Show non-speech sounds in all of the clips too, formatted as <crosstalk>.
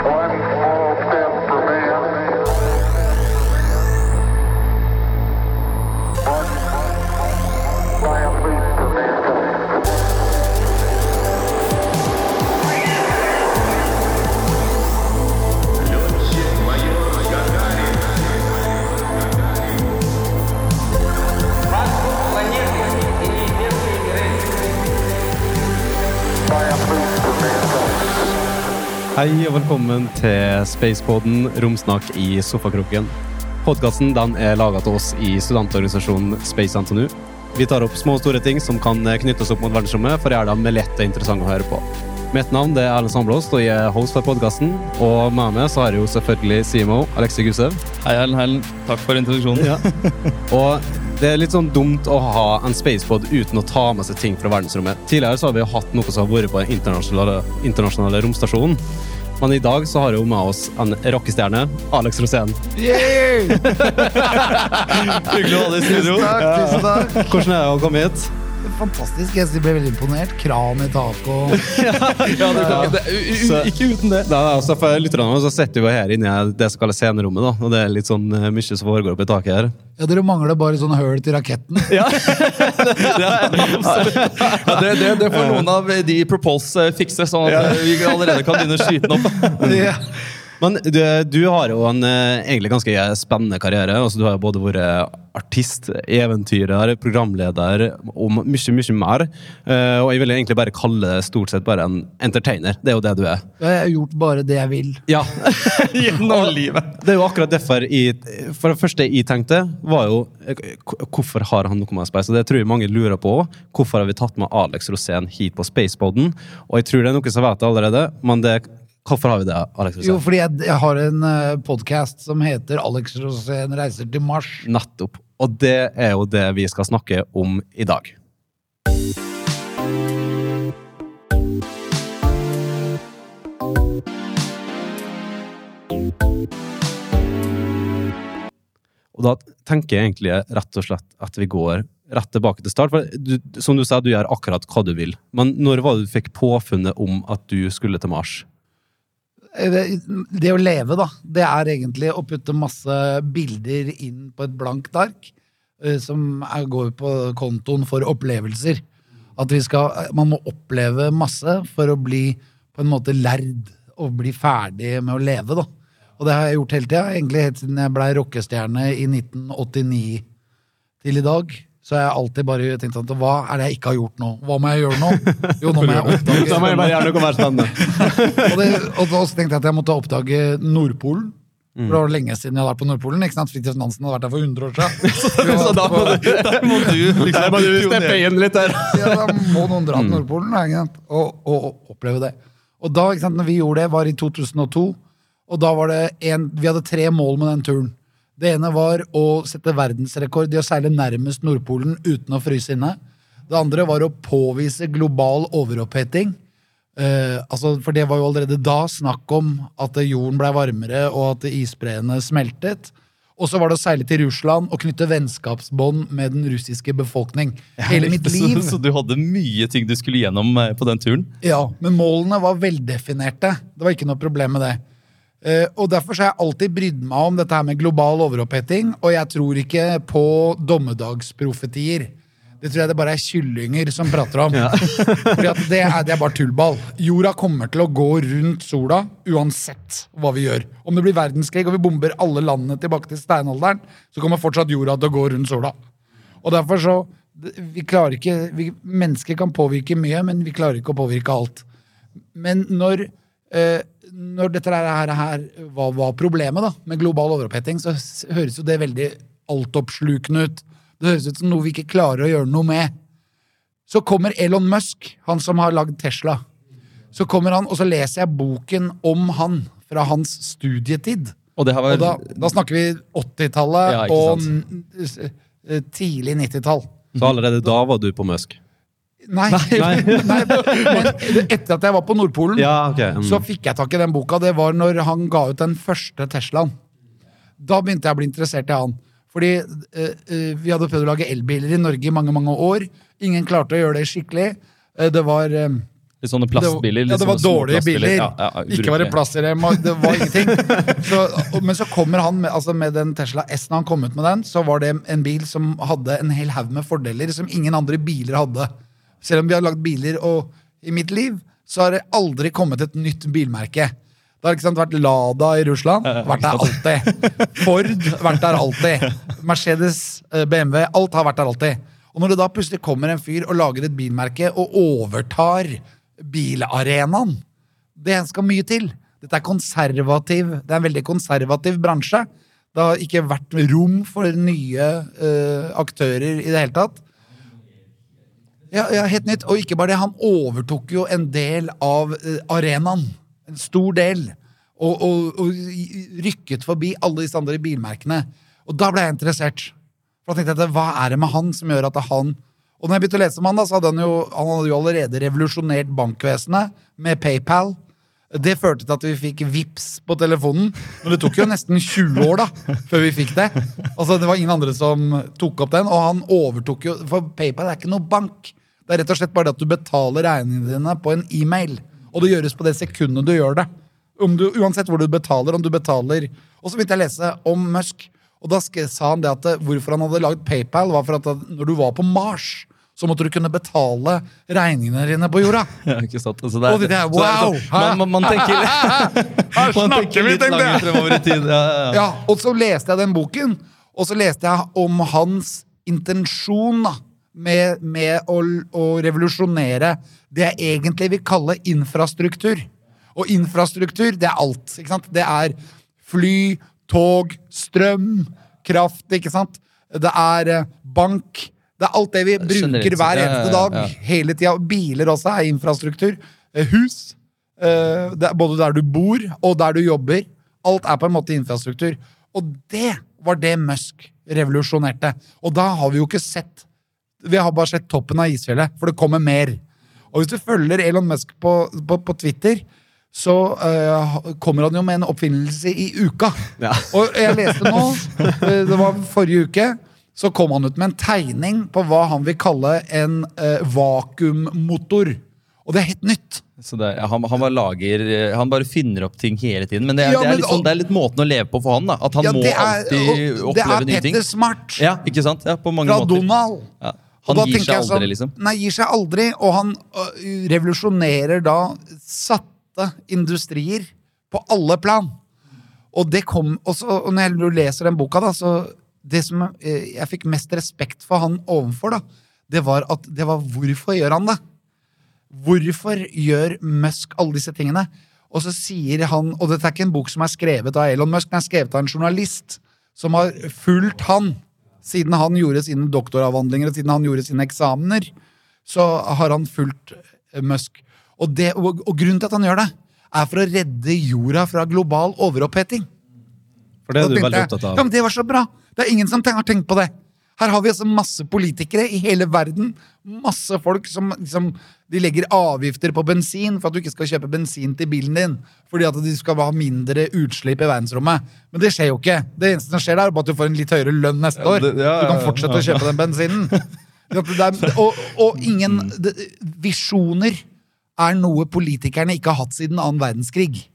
form. Hei og velkommen til Spacepoden Romsnakk i sofakroken. Podkasten er laga til oss i studentorganisasjonen Space NTNU. Vi tar opp små og store ting som kan knytte oss opp mot verdensrommet, for å gjøre dem lett og interessante å høre på. Mitt navn det er Erlend Sandblåst, og jeg er host for podkasten. Og med meg så har jeg jo selvfølgelig CMO, Alexi Gusev. Hei, Erlend Heilen. Takk for introduksjonen. <laughs> Og det er litt sånn dumt å ha en spacepod uten å ta med seg ting fra verdensrommet. Tidligere så har vi hatt noe som har vært på den internasjonale, internasjonale romstasjonen. Men i dag så har hun jo med oss en rockestjerne, Alex Rosén. <laughs> Hyggelig å ha deg i studio. Takk, tusen takk. Hvordan er det å komme hit? Fantastisk. Jeg ble veldig imponert. Kran i taket og <laughs> Ja, det, det, ikke uten det. Da, altså for lytterne så sitter vi her inne i det som kalles scenerommet, da. Og det er litt sånn eh, mye som foregår oppi i taket her. Ja, dere mangler bare sånn høl til raketten. <laughs> Ja. det, ja, det, det, det får noen av de propulse fikse, sånn at vi allerede kan begynne å skyte den opp. <laughs> Ja. Men du, du har jo en eh, egentlig ganske spennende karriere. Altså, du har jo både vært artist, eventyrer, programleder og mye, mye mer. Eh, og jeg vil egentlig bare kalle det stort sett bare en entertainer. Det er jo det du er. Jeg har gjort bare det jeg vil. Ja. <laughs> Gjennom livet. Det er jo akkurat derfor jeg, For det første jeg tenkte, var jo eh, Hvorfor har han noe med Space? Og det tror jeg mange lurer på. Hvorfor har vi tatt med Alex Rosén hit på Spaceboden? Og jeg tror det er noen som vet det allerede, men det, hvorfor har vi det, Alex Jo, fordi jeg, jeg har en uh, podkast som heter Alex Rosén reiser til Mars. Nettopp. Og det er jo det vi skal snakke om i dag. Og da tenker jeg egentlig rett og slett at vi går rett tilbake til start. For du, som du sa, du gjør akkurat hva du vil. Men når var det du fikk påfunnet om at du skulle til Mars? Eh, Det, å leve, da, det er egentlig å putte masse bilder inn på et blankt ark, eh, som går på kontoen for opplevelser. At skal, man må oppleve masse for å bli på en måte lærd og bli ferdig med å leve, da. Og det har jeg gjort hele tida, egentlig helt siden jeg blei rockestjerne i 1989 til i dag. Så har jeg alltid bare tenkt at hva er det jeg ikke har gjort nå? Hva må jeg gjøre nå? Jo, nå må jeg <laughs> oppdage Da må jeg bare gjøre noe mer stand, <laughs> og, det, og da tenkte jeg at jeg måtte oppdage Nordpolen. For det var lenge siden jeg hadde vært på Nordpolen. ikke sant? Fridtjof Nansen hadde vært der for 100 år siden. <laughs> Så da må du, der må du liksom steppe inn litt der. Ja, da må noen dra til Nordpolen da, ikke sant? Og, og, og oppleve det. Og da, ikke sant, når vi gjorde det, var i 2002. Og da var det en, Vi hadde tre mål med den turen. Det ene var å sette verdensrekord i å seile nærmest Nordpolen uten å fryse inne. Det andre var å påvise global overoppheting. Eh, altså, for det var jo allerede da snakk om at jorden blei varmere, og at isbreene smeltet. Og så var det å seile til Russland og knytte vennskapsbånd med den russiske befolkning. Hele mitt liv. Så, så du hadde mye ting du skulle gjennom eh, på den turen? Ja, men målene var veldefinerte. Det var ikke noe problem med det. Eh, og Derfor så har jeg alltid brydd meg om dette her med global overoppheting, og jeg tror ikke på dommedagsprofetier. Det tror jeg det bare er kyllinger som prater om. <laughs> Fordi at det er, det er bare tullball. Jorda kommer til å gå rundt sola uansett hva vi gjør. Om det blir verdenskrig og vi bomber alle landene tilbake til steinalderen, så kommer fortsatt jorda til å gå rundt sola. Og derfor så vi klarer ikke, vi, Mennesker kan påvirke mye, men vi klarer ikke å påvirke alt. Men når, når dette her, her var, var problemet da, med global overoppheting, så høres jo det veldig altoppslukende ut. Det høres ut som noe vi ikke klarer å gjøre noe med. Så kommer Elon Musk, han som har lagd Tesla. Så kommer han, og så leser jeg boken om han fra hans studietid. Og var Og da, da snakker vi 80-tallet Ja, og eh, tidlig 90-tall. Så allerede da var du på Musk? Nei, <laughs> nei. men etter at jeg var på Nordpolen, Ja, okay. Mm. så fikk jeg tak i den boka. Det var når han ga ut den første Teslaen. Da begynte jeg å bli interessert i han. Fordi uh, uh, vi hadde prøvd å lage elbiler i Norge i mange mange år. Ingen klarte å gjøre det skikkelig. Uh, det var Litt sånne Det plastbiler. ja, det var dårlige biler. Ja, ja, ikke var det plass i dem, det var ingenting. <laughs> Så, og- men så kommer han med, altså med den Tesla S, når han kom ut med den, så var det en bil som hadde en hel haug med fordeler som ingen andre biler hadde. Selv om vi har lagd biler, og i mitt liv, så har det aldri kommet et nytt bilmerke. Det har ikke sant, vært Lada i Russland. Vært der alltid. Ford vært der alltid. Mercedes, eh, BMW, alt har vært der alltid. Og når det da plutselig kommer en fyr og lager et bilmerke og overtar bilarenaen Det skal mye til. Dette er konservativ Det er en veldig konservativ bransje. Det har ikke vært rom for nye uh, aktører i det hele tatt. Ja, ja, helt nytt. Og ikke bare det, han overtok jo en del av uh, arenaen. En stor del. Og, og, og rykket forbi alle disse andre bilmerkene. Og da ble jeg interessert. For da tenkte jeg hva er det med han som gjør at han Og når jeg begynte å lese om han, da, så hadde han jo, han hadde jo allerede revolusjonert bankvesenet med PayPal. Det førte til at vi fikk VIPS på telefonen. Men det tok jo nesten 20 år da, før vi fikk det. Altså, Det var ingen andre som tok opp den. Og han overtok jo For PayPal er ikke noe bank. Det er rett og slett bare det at du betaler regningene dine på en e-mail. Og det gjøres på det sekundet du gjør det. Om du, uansett hvor du betaler, om du betaler Og så begynte jeg å lese om Musk. Og da sa han det at eh, hvorfor han hadde laget PayPal, var for at når du var på Mars, så måtte du kunne betale regningene dine på jorda. <laughs> Ja, ikke sant? Altså, det er- det wow! Så, man, man, man tenker, <laughs> <laughs> man tenker litt langt fremover i tid. Ja, ja, ja. Ja, og så leste jeg den boken, og så leste jeg om hans intensjon da, med, med å, å revolusjonere det jeg egentlig vil kalle infrastruktur. Og infrastruktur, det er alt. ikke sant? Det er fly, tog, strøm, kraft, ikke sant? Det er eh, bank. Det er alt det vi bruker hver eneste dag. Hele tida. Biler også er infrastruktur. Eh, Hus. eh, både der du bor, og der du jobber. Alt er på en måte infrastruktur. Og det var det Musk revolusjonerte. Og da har vi jo ikke sett Vi har bare sett toppen av isfjellet, for det kommer mer. Og hvis du følger Elon Musk på, på, på Twitter, så uh, kommer han jo med en oppfinnelse i uka. Ja. Og jeg leste nå, eh, det var forrige uke, så kom han ut med en tegning på hva han vil kalle en uh, vakuummotor. Og det er helt nytt. Så det, ja, han, han, bare lager, Han bare finner opp ting hele tiden. Men det er, Ja, det er, litt, sånn, det er litt måten å leve på for han. da At han Ja, må det er, alltid det er oppleve nye ting. Petter Smart Ja, ikke sant? Ja, på mange fra måter. Donald. Ja. Han gir seg aldri, sånn, liksom. Nei, gir seg aldri. Og han øh, revolusjonerer da satte industrier på alle plan. Og det kom også, og når jeg leser den boka, da, så det som eh, jeg fikk mest respekt for han ovenfor, da, det var at det var hvorfor gjør han det? Hvorfor gjør Musk alle disse tingene? Og så sier han, og dette er ikke en bok som er skrevet av Elon Musk, den er skrevet av en journalist som har fulgt han siden han gjorde sine doktoravhandlinger og siden han gjorde sine eksamener. Så har han fulgt eh, Musk. Og, det, og, og grunnen til at han gjør det, er for å redde jorda fra global overoppheting. For det er du veldig opptatt av. Ja, men Det var så bra! Det er ingen som har tenkt på det. Her har vi altså masse politikere i hele verden. Masse folk som liksom, de legger avgifter på bensin for at du ikke skal kjøpe bensin til bilen din. Fordi at de skal ha mindre utslipp i verdensrommet. Men det skjer jo ikke. Det eneste som skjer, der er bare at du får en litt høyere lønn neste år. ja, Du kan ja, fortsette å kjøpe den bensinen. <laughs> Og, og ingen Visjoner er noe politikerne ikke har hatt siden annen verdenskrig.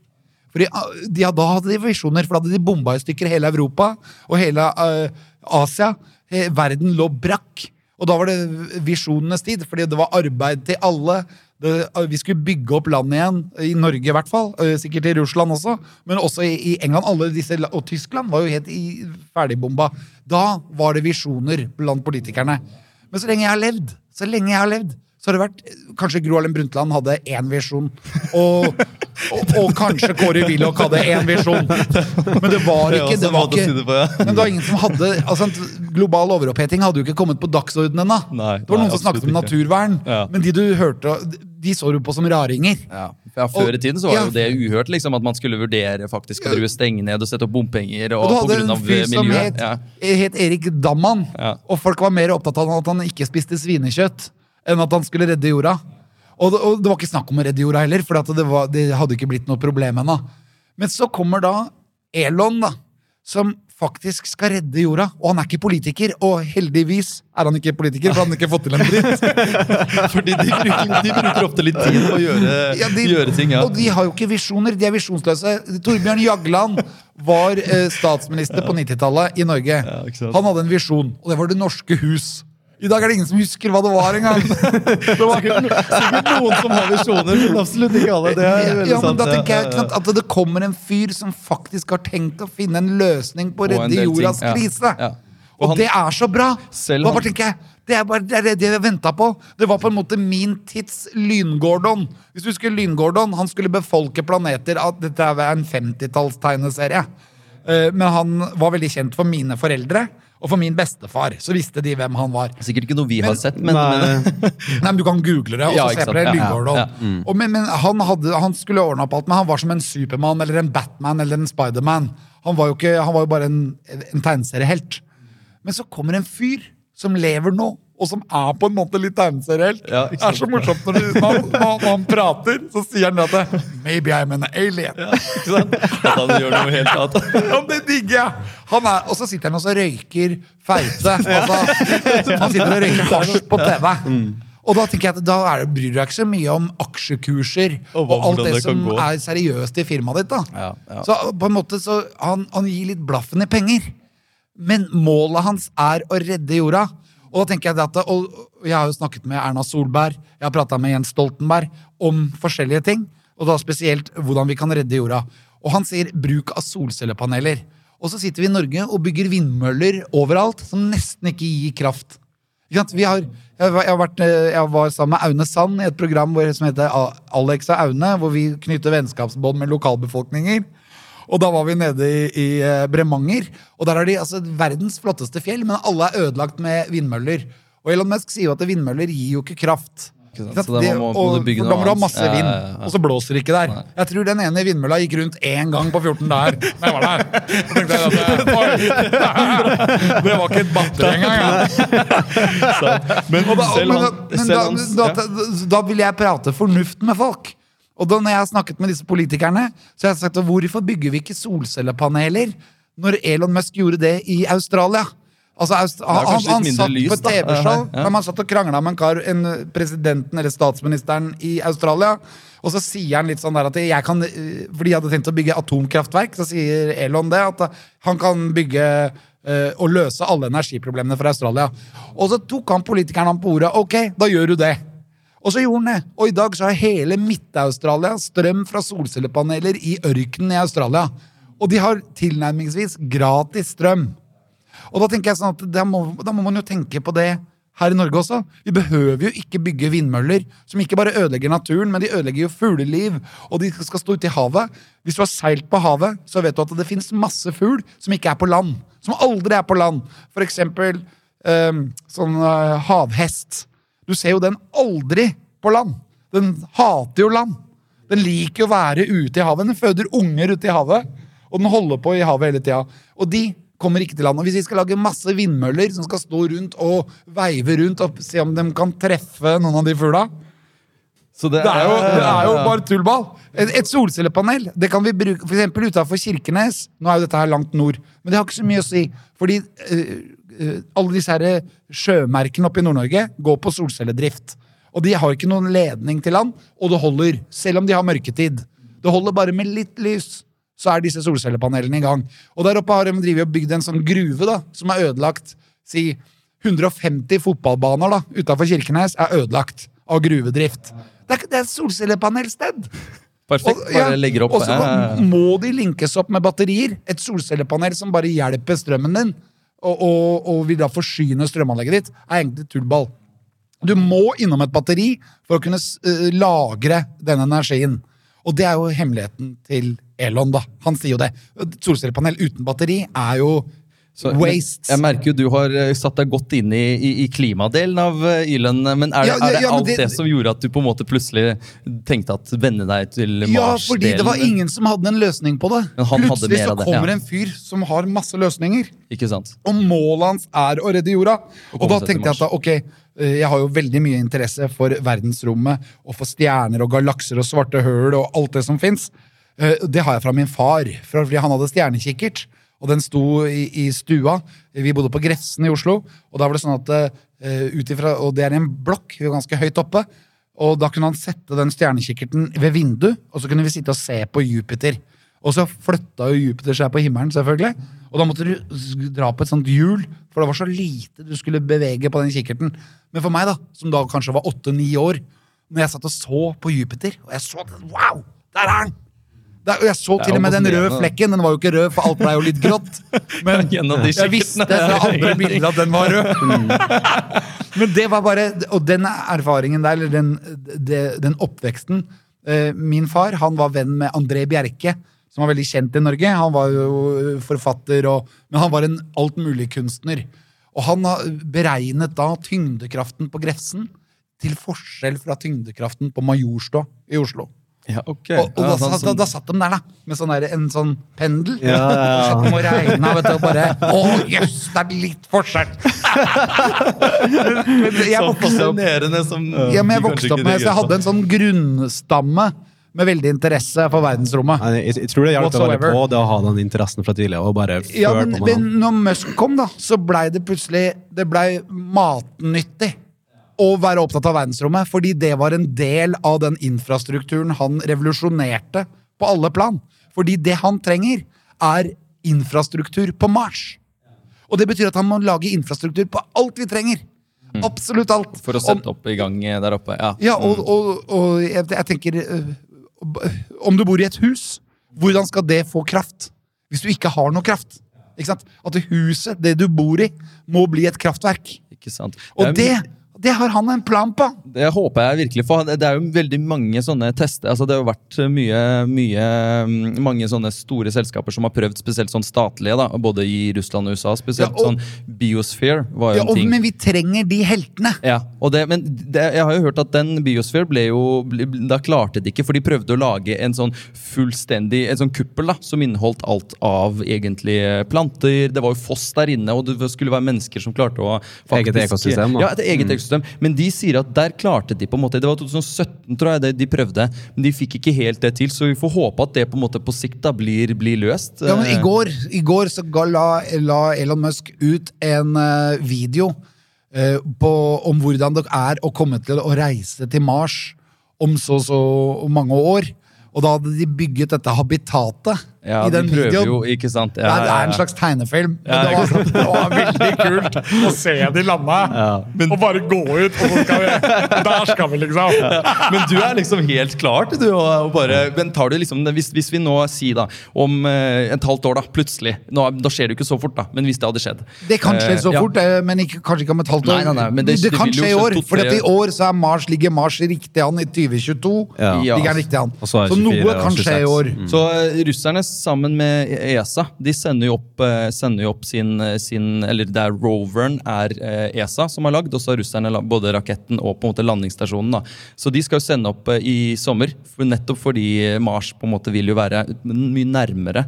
For de, de, da hadde de visjoner, for da hadde de bomba i stykker hele Europa og hele uh, Asia. He, verden lå brakk. Og da var det visjonenes tid, fordi det var arbeid til alle. Det, eh, vi skulle bygge opp landet igjen, i Norge i hvert fall. eh, Sikkert i Russland også, men også i England. Alle disse, og Tyskland var jo helt i, ferdigbomba. Da var det visjoner blant politikerne. Men så lenge jeg har levd, så lenge jeg har levd, så har det vært Kanskje Gro Harlem Brundtland hadde én visjon, og, og, og kanskje Kåre Willoch hadde én visjon. Men det var ikke det var ikke. Men det var ingen som hadde altså, Global overoppheting hadde jo ikke kommet på dagsordenen ennå. Det var noen som snakket om naturvern, men de du hørte, de så du på som raringer. Ja. ja, Før i tiden så var Ja. jo det uhørt liksom, at man skulle vurdere faktisk å drive stenge ned og sette opp bompenger. Og, Og du på hadde en fyr som het, Ja. het Erik Damman, Ja. og folk var mer opptatt av at han ikke spiste svinekjøtt, enn at han skulle redde jorda. Og det, og det var ikke snakk om å redde jorda heller, for det, var, det hadde ikke blitt noe problem ennå. Men så kommer da Elon, da, som faktisk skal redde jorda. Og han er ikke politiker, og heldigvis er han ikke politiker, for han har ikke fått til en dritt. <laughs> Fordi de bruker, de bruker ofte litt tid på å gjøre, Ja, de, gjøre ting. ja. Og de har jo ikke visjoner, de er visjonsløse. Torbjørn Jagland var eh, statsminister på 90-tallet i Norge. Ja. Han hadde en visjon, og det var Det norske hus. I dag er det ingen som husker hva det var engang. <laughs> Det var Sikkert noen som har visjoner, men absolutt ikke alle. Det er ja, men da tenker jeg sant, at det kommer en fyr som faktisk har tenkt å finne en løsning på å redde jordas ting, krise. Ja. Og Og, han- det er så bra! Selv bare tenker jeg, det er bare det, er det jeg venta på. Det var på en måte min tids Lyngordon. Hvis du husker Lyngordon, han skulle befolke planeter av Dette er en 50-tallstegneserie. Eh, Men han var veldig kjent for mine foreldre. Og for min bestefar så visste de hvem han var. Sikkert ikke noe vi har sett, men, Nei, men <laughs> Nei, men Du kan google det, og så ja, se på det. Ja, ja, ja. Og men, men han, hadde, han skulle ordne opp alt, men han var som en Supermann eller en Batman eller en Spiderman. Han var jo, ikke, han var jo bare en, en tegneseriehelt. Men så kommer en fyr som lever nå, og som er på en måte litt tegneserielt. Ja, det er så morsomt når, du, når, når han prater, så sier han at Maybe I'm an alien. ikke sant? At han gjør noe helt annet. <laughs> Ja, det digger jeg! Han er, og så sitter han og så røyker feite. Altså, han sitter og røyker hasj på TV. Og da tenker jeg at da det, bryr du deg ikke så mye om aksjekurser Og og, alt det, det som gå. er seriøst i firmaet ditt. da. Ja, ja. Så på en måte så han, han gir litt blaffen i penger. Men målet hans er å redde jorda. Og da tenker jeg at, og Jeg har jo snakket med Erna Solberg, jeg har prata med Jens Stoltenberg om forskjellige ting. Og da spesielt hvordan vi kan redde jorda. Og han sier bruk av solcellepaneler. Og så sitter vi i Norge og bygger vindmøller overalt som nesten ikke gir kraft. Vi har, jeg, har vært, eh, jeg var sammen med Aune Sand i et program hvor, som heter Alex og Aune, hvor vi knytter vennskapsbånd med lokalbefolkninger. Og da var vi nede i, i eh, Bremanger, og der er de altså verdens flotteste fjell, men alle er ødelagt med vindmøller. Og Elon Musk sier jo at vindmøller gir jo ikke kraft. Ikke sant? Så da må- og- du da må du ha masse vind, ja, ja. og så blåser det ikke der. Jeg tror den ene vindmølla gikk rundt én gang på 14 <laughs> der. Jeg var der. Jeg at <laughs> oi, <laughs> Det var ikke et batteri engang. Ja. Men, ja. da vil jeg prate fornuft med folk. Og da når jeg har snakket med disse politikerne, så har jeg sagt hvorfor bygger vi ikke solcellepaneler når Elon Musk gjorde det i Australia? Altså, han, han, satt lys, på et. TV-show, Ja. han satt og krangla med en kar, en presidenten eller statsministeren i Australia. Og så sier han litt sånn der at jeg kan, For fordi jeg hadde tenkt å bygge atomkraftverk, så sier Elon det, at han kan bygge eh, og løse alle energiproblemene for Australia. Og så tok han politikeren ham på ordet. Ok, da gjør du det. Og så gjorde han det. Og i dag så har hele Midt-Australia strøm fra solcellepaneler i ørkenen i Australia. Og de har tilnærmingsvis gratis strøm. Og da tenker jeg sånn at da må, da må man jo tenke på det her i Norge også. Vi behøver jo ikke bygge vindmøller som ikke bare ødelegger naturen, men de ødelegger jo fugleliv, og de skal stå ute i havet. Hvis du har seilt på havet, så vet du at det finnes masse fugl som ikke er på land. Som aldri er på land. For eksempel um, sånn uh, havhest. Du ser jo den aldri på land. Den hater jo land. Den liker å være ute i havet. Den føder unger ute i havet, og den holder på i havet hele tida. Og de kommer ikke til land. Og hvis vi skal lage masse vindmøller som skal stå rundt og veive rundt og se om de kan treffe noen av de fugla Så det det er, jo, det er jo bare tullball. Et, et solcellepanel det kan vi bruke for eksempel utenfor Kirkenes. Nå er jo dette her langt nord, men det har ikke så mye å si. Fordi eh, alle disse her sjømerkene oppe i Nord-Norge går på solcelledrift. Og de har ikke noen ledning til land, og det holder. Selv om de har mørketid. Det holder bare med litt lys, så er disse solcellepanelene i gang. Og der oppe har de drivet og bygd en sånn gruve da, som er ødelagt. Si 150 fotballbaner da, utafor Kirkenes er ødelagt av gruvedrift. Det er, det er solcellepanelsted! Perfekt. Og- ja, Bare legger opp. Og så må de linkes opp med batterier. Et solcellepanel som bare hjelper strømmen din, og, og, og vil da forsyne strømanlegget ditt, er egentlig tullball. Du må innom et batteri for å kunne eh, lagre den energien. Og det er jo hemmeligheten til Elon, da. Han sier jo det. Et solcellepanel uten batteri er jo Så, waste. Jeg merker jo du har eh, satt deg godt inn i, i, i klimadelen av eh, Elon. Men er det, Ja, ja, er det ja, alt det, det- som gjorde at du på en måte plutselig tenkte at vende deg til Mars-delen? fordi det var ingen som hadde en løsning på det. Plutselig mer så av det, kommer ja. en fyr som har masse løsninger. Ikke sant? Og målet hans er å redde jorda. Og, og da tenkte jeg at da, ok, eh, jeg har jo veldig mye interesse for verdensrommet og for stjerner og galakser og svarte høl og alt det som fins. Det har jeg fra min far, fordi han hadde stjernekikkert. Og den sto i, i stua. Vi bodde på Grefsen i Oslo. Og da var det sånn at uh, Og det er en blokk, vi var ganske høyt oppe. Og da kunne han sette den stjernekikkerten ved vinduet, og så kunne vi sitte og se på Jupiter. Og så flytta jo Jupiter seg på himmelen, selvfølgelig. Og da måtte du dra på et sånt hjul, for det var så lite du skulle bevege på den kikkerten. Men for meg, da, som da kanskje var åtte-ni år, når jeg satt og så på Jupiter, og jeg så Wow! Der er den! Der, og jeg så til og med den røde flekken. Den var jo ikke rød, for alt ble jo litt grått. <laughs> Men jeg visste fra andre bilder at den var rød. <laughs> Men det var bare Og den erfaringen der, eller den, den oppveksten eh, Min far han var venn med André Bjerke, som var veldig kjent i Norge. Han var jo eh, forfatter, og, men han var en altmuligkunstner. Og han beregnet da tyngdekraften på Grefsen til forskjell fra tyngdekraften på Majorstua i Oslo. Ja, okay. Og, og Ja, da, sånn satt, da, da satt de der, da, med sånn der, en sånn pendel. Ja, ja, ja. <laughs> Og og regna, vet du, og bare Å, jøss, det er litt forskjell! <laughs> så fascinerende som ja, men jeg vokste opp med Så jeg hadde en sånn grunnstamme med veldig interesse for verdensrommet. Jeg, jeg tror det hjelper veldig på det å ha den interessen fra tidlig. Og bare Ja, men, på med men når Musk kom, da, så blei det plutselig Det blei matnyttig å være opptatt av verdensrommet, fordi det var en del av den infrastrukturen han revolusjonerte på alle plan. Fordi det han trenger, er infrastruktur på Mars. Og det betyr at han må lage infrastruktur på alt vi trenger. Absolutt alt. For å sette opp i gang eh, der oppe. Ja. ja, og, og, og jeg, jeg tenker øh, Om du bor i et hus, hvordan skal det få kraft? Hvis du ikke har noe kraft. At huset, det du bor i, må bli et kraftverk. Ikke sant? Og det, det har han en plan på! Det håper jeg virkelig for. Det er jo veldig mange sånne tester. altså Det har jo vært mye, mye mm, mange sånne store selskaper som har prøvd, spesielt sånn statlige, da, både i Russland og USA. Spesielt Ja, og- sånn Biosphere var jo Ja, en og, ting. men vi trenger de heltene! Ja, og det, men det, jeg har jo hørt at den Biosphere ble jo ble, Da klarte de ikke, for de prøvde å lage en sånn fullstendig En sånn kuppel da, som inneholdt alt av egentlige planter. Det var jo foss der inne, og det skulle være mennesker som klarte å Eget ekosystem, da. Ja, et eget ekosystem. Men de sier at der klarte de på en måte Det var 2017, tror jeg, det de prøvde. Men de fikk ikke helt det til, så vi får håpe at det på en måte på sikt da blir, blir løst. Ja, men I Eh, går, i går så ga, la, la Elon Musk ut en eh, video eh, på, om hvordan det er å komme til å reise til Mars om så så mange år. Og da hadde de bygget dette habitatet ja, i den de prøver videoen. jo, ikke sant? det, er, det er en slags tegnefilm. Men Ja, det, var, det var veldig kult <laughs> å se de lande og bare gå ut, og skal vi Der skal vi, liksom! Men du er liksom helt klar til du å bare Men tar du liksom hvis, hvis vi nå sier da om eh, et halvt år, da, plutselig nå, Da skjer det jo ikke så fort, da, men hvis det hadde skjedd Det kan skje Eh, så ja. fort, eh, men ikke, kanskje ikke om et halvt år. Nei, nei, nei, men det- det, det kan skje i år, for i år så er Mars, ligger Mars riktig an i 2022. Ja. Ligger han riktig an. Så 24, Så noe kan skje i år. Mm. Så eh, russerne sammen med ESA De sender jo opp, eh, sender jo opp sin, eh, sin Eller det er roveren er eh, ESA som har lagd, og så har russerne lagd både raketten og på en måte landingsstasjonen. da. Så de skal jo sende opp i sommer, nettopp fordi Mars på en måte vil jo være mye nærmere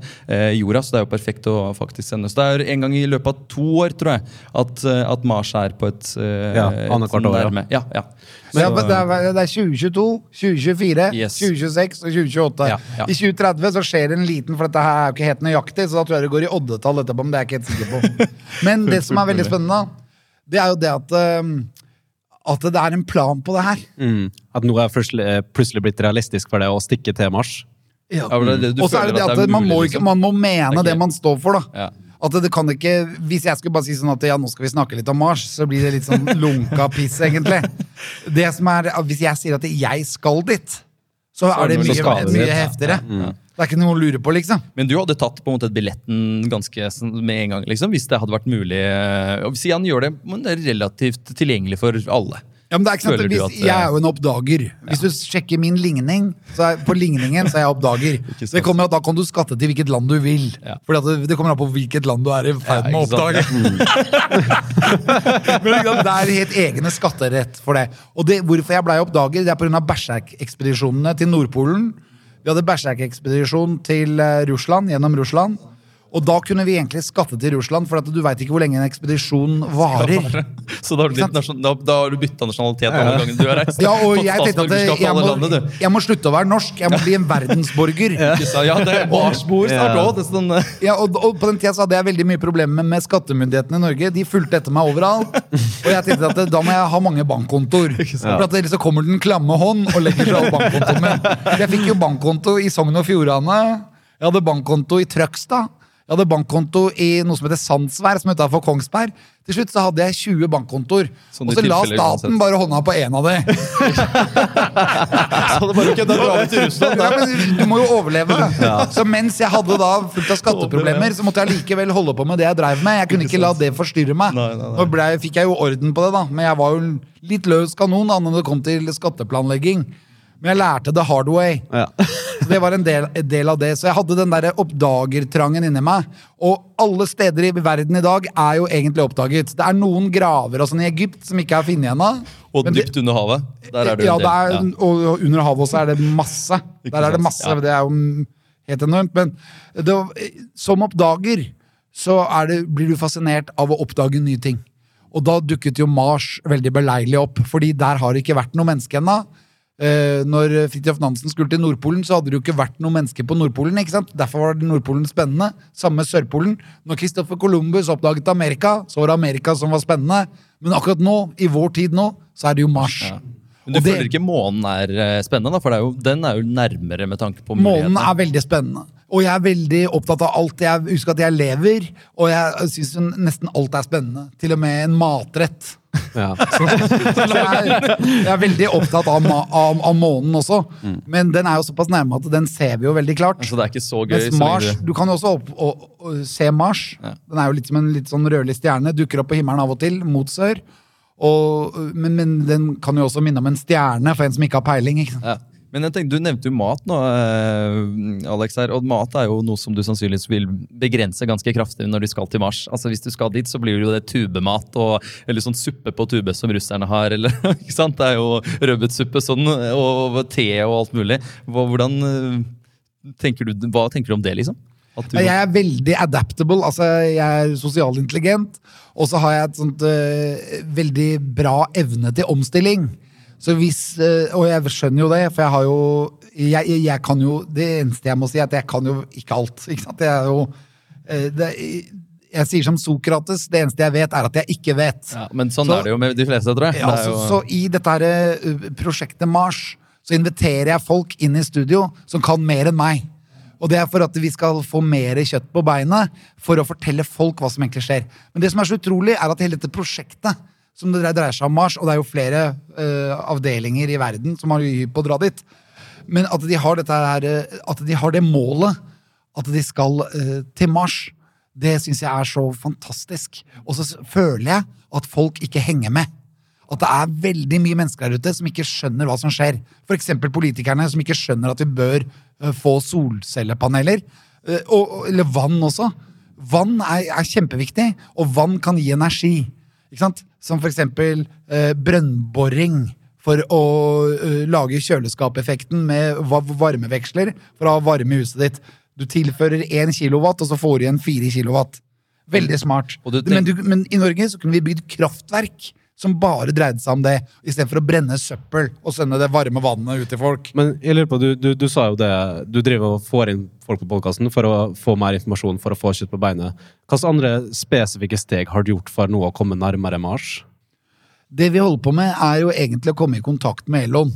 jorda. Så det er jo perfekt å faktisk sende. Så det er en gang i løpet av to år, tror jeg, at, at Mars er på et Ja, et annethvert år, ja. Ja, ja. Så, ja, men det, er, det er 2022, 2024, Yes. 2026 og 2028. Ja, ja. I 2030 så skjer det en liten, for dette her er jo ikke helt nøyaktig, så da tror jeg det går i oddetall etterpå, men det er jeg ikke helt sikker på. <laughs> Men det som er veldig spennende, det er jo det at um, at det er en plan på det her. Mm. At nå er plutselig, plutselig blitt realistisk for det å stikke til Mars. Ja, Og så er det det at er man, må ikke, liksom. man må mene Det er det, man står for, da. At det, det kan ikke, Hvis jeg skulle bare si sånn at ja, nå skal vi snakke litt om Mars, så blir det litt sånn <laughs> lunka piss, egentlig. Det som er, Hvis jeg sier at jeg skal dit, så er det mye, mye heftigere. Ja. Det er ikke noe å lure på, liksom. Men du hadde tatt på en måte billetten ganske sånn med en gang, liksom, hvis det hadde vært mulig? eh, Og hvis han gjør det, men det er relativt tilgjengelig for alle. Ja, men det er ikke sant, hvis, at, eh, Jeg er jo en oppdager. Hvis du sjekker min ligning, så er, på ligningen så er jeg oppdager. <laughs> Det kommer at Da kan du skatte til hvilket land du vil. Ja. Fordi at det, det kommer an på hvilket land du er i ferd med å oppdage. <laughs> Men det er helt egne skatterett for det. Og det, hvorfor jeg blei oppdager, det er pga. Berserk-ekspedisjonene til Nordpolen. Vi hadde Berserk-ekspedisjon til eh, Russland, gjennom Russland. Og da kunne vi egentlig skatte til Russland, for at du veit ikke hvor lenge en ekspedisjon varer. <laughs> Så da har du, da, da har du bytta nasjonalitet alle gangene du har reist. Ja, og jeg tenkte at jeg må, landet, jeg må slutte å være norsk. Jeg må bli en verdensborger. <laughs> Ja, det er Marsbord snart Ja. òg. det er Sånn, eh, Ja, og, og på den tida så hadde jeg veldig mye problemer med skattemyndighetene i Norge. De fulgte etter meg overalt. Og jeg tenkte at da må jeg ha mange bankkontoer. For at ellers så kommer den klamme hånd og legger fra bankkontoen min. Jeg fikk jo bankkonto i Sogn og Fjordane. Jeg hadde bankkonto i Trøgstad. Jeg hadde bankkonto i noe som heter Sandsvær, som utenfor Kongsberg. Til slutt så hadde jeg 20 bankkontoer. Sånn og så la staten bare hånda på én av de. <laughs> så det bare, drar vi til Russland. Ja, men du må jo overleve. Så mens jeg hadde da fullt av skatteproblemer, så måtte jeg likevel holde på med det jeg dreiv med. Jeg kunne ikke la det forstyrre meg. Nei, nei, nei. Nå ble, fikk jeg jo orden på det, da, men jeg var jo litt løs kanon da når det kom til skatteplanlegging. Men jeg lærte the hard way. Ja. Så det var en del, en del av det. Så jeg hadde den der oppdagertrangen inni meg. Og alle steder i verden i dag er jo egentlig oppdaget. Det er noen graver og sånn i Egypt som ikke er funnet ennå. Og Men det- dypt under havet. Der er det ja, en del. er, Ja. og og under havet også er det masse. Ikke Der er det masse, Ja. Det er jo helt enormt. Men det, som oppdager så er det, blir du fascinert av å oppdage nye ting. Og da dukket jo Mars veldig beleilig opp, fordi der har det ikke vært noe menneske ennå. Eh, når Fridtjof Nansen skulle til Nordpolen, så hadde det jo ikke vært noe menneske på Nordpolen. ikke sant? Derfor var det Nordpolen spennende. Samme Sørpolen. Når Christopher Columbus oppdaget Amerika, så var det Amerika som var spennende. Men akkurat nå, i vår tid nå, så er det jo Mars. Men du det- føler ikke månen er eh, spennende? da? For det er jo, den er jo nærmere med tanke på muligheter. Månen er veldig spennende. Og jeg er veldig opptatt av alt. Jeg husker at jeg lever, og jeg syns nesten alt er spennende. Til og med en matrett. Ja. <laughs> Så jeg, jeg er veldig opptatt av, av, av månen også. Mm. Men den er jo såpass nærme at den ser vi jo veldig klart. Så det er ikke så gøy. Mens Mars, du- kan jo også opp, og, og, se Mars. Den er jo litt som en litt sånn rødlig stjerne. Dukker opp på himmelen av og til, mot sør. Og, men, men den kan jo også minne om en stjerne for en som ikke har peiling. ikke sant? Ja. Men jeg tenkte, Du nevnte jo mat nå, eh, Alex. her, og Mat er jo noe som du sannsynligvis vil begrense ganske kraftig når du skal til Mars. Altså Hvis du skal dit, så blir det jo det tubemat og eller sånn suppe på tube som russerne har. eller <laughs> ikke sant? Det er jo rødbetsuppe sånn, og te og alt mulig. Hvordan eh, tenker du, Hva tenker du om det, liksom? Jeg er veldig adaptable. altså Jeg er sosialintelligent. Og så har jeg et sånt uh, veldig bra evne til omstilling. Så hvis, øh, Og jeg skjønner jo det, for jeg har jo jeg, jeg, kan jo Det eneste jeg må si, er at jeg kan jo ikke alt. ikke sant? Jeg er jo øh, det, Jeg sier som Sokrates, det eneste jeg vet, er at jeg ikke vet. ja, men sånn Så- er det jo med de fleste, tror jeg. Ja, Det er så, jo, så i dette her, uh, prosjektet Mars så inviterer jeg folk inn i studio som kan mer enn meg. Og det er for at vi skal få mer kjøtt på beinet for å fortelle folk hva som egentlig skjer. Men det som er så utrolig, er at hele dette prosjektet som det dreier seg om Mars, og det er jo flere uh, avdelinger i verden som har hypp på å dra dit, men at de har dette her, uh, at de har det målet at de skal uh, til Mars, det syns jeg er så fantastisk. Og så føler jeg at folk ikke henger med. At det er veldig mye mennesker der ute som ikke skjønner hva som skjer. F.eks. politikerne som ikke skjønner at vi bør eh, få solcellepaneler. Eh, og- eller vann også. Vann er, er kjempeviktig, og vann kan gi energi. Ikke sant? Som f.eks. Eh, brønnboring for å eh, lage kjøleskapeffekten med varmeveksler for å ha varme i huset ditt. Du tilfører 1 kilowatt, og så får du igjen 4 kilowatt. Veldig smart. Men, du, men i Norge så kunne vi bygd kraftverk som bare dreide seg om det, istedenfor å brenne søppel og sende det varme vannet ut til folk. Men jeg lurer på, du, du, du sa jo det, du driver og får inn folk på podkasten for å få mer informasjon, for å få kjøtt på beinet. Hvilke andre spesifikke steg har du gjort for nå å komme nærmere Mars? Det vi holder på med, er jo egentlig å komme i kontakt med Elon.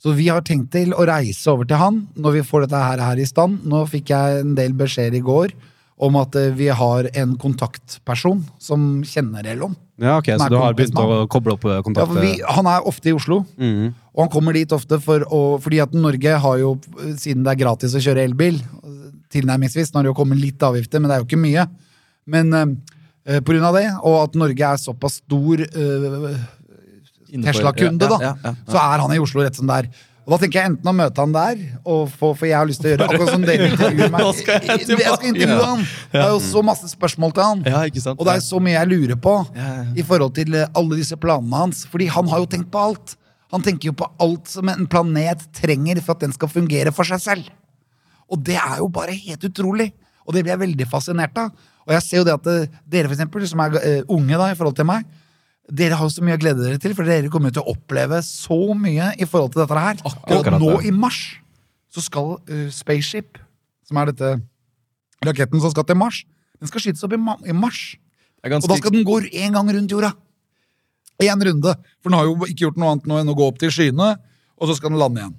Så vi har tenkt til å reise over til han når vi får dette her, her i stand. Nå fikk jeg en del beskjeder i går om at eh, vi har en kontaktperson som kjenner Elon. Ja, ok, Så du har begynt å koble opp eh, Ja, for vi, han er ofte i Oslo, Mm. og han kommer dit ofte for å, fordi at Norge har jo, siden det er gratis å kjøre elbil, tilnærmingsvis, nå har det jo kommet litt avgifter, men det er jo ikke mye. Men eh, på grunn av det, og at Norge er såpass stor eh, Tesla-kunde, ja, da, ja, ja, ja. så er han i Oslo rett som det er. Og da tenker jeg enten å møte han der, og få, for jeg har lyst til å gjøre akkurat som dere <laughs> intervjuer meg. Skal jeg. Jeg skal intervjue han! Det er jo så masse spørsmål til han. Ja, ikke sant? Og det er så mye jeg lurer på i forhold til eh, alle disse planene hans. Fordi han har jo tenkt på alt. Han tenker jo på alt som en planet trenger for at den skal fungere for seg selv. Og det er jo bare helt utrolig. Og det blir jeg veldig fascinert av. Og jeg ser jo det at eh, dere, for eksempel, som er eh, unge da, i forhold til meg, dere har så mye å glede dere til, for dere kommer til å oppleve så mye i forhold til dette her. Akkurat og nå det. i mars så skal uh, Spaceship, som er dette raketten som skal til Mars, den skal skytes opp i, ma i mars. Er Og da skal den gå én gang rundt jorda. Én runde. For den har jo ikke gjort noe annet nå enn å gå opp til skyene, og så skal den lande igjen.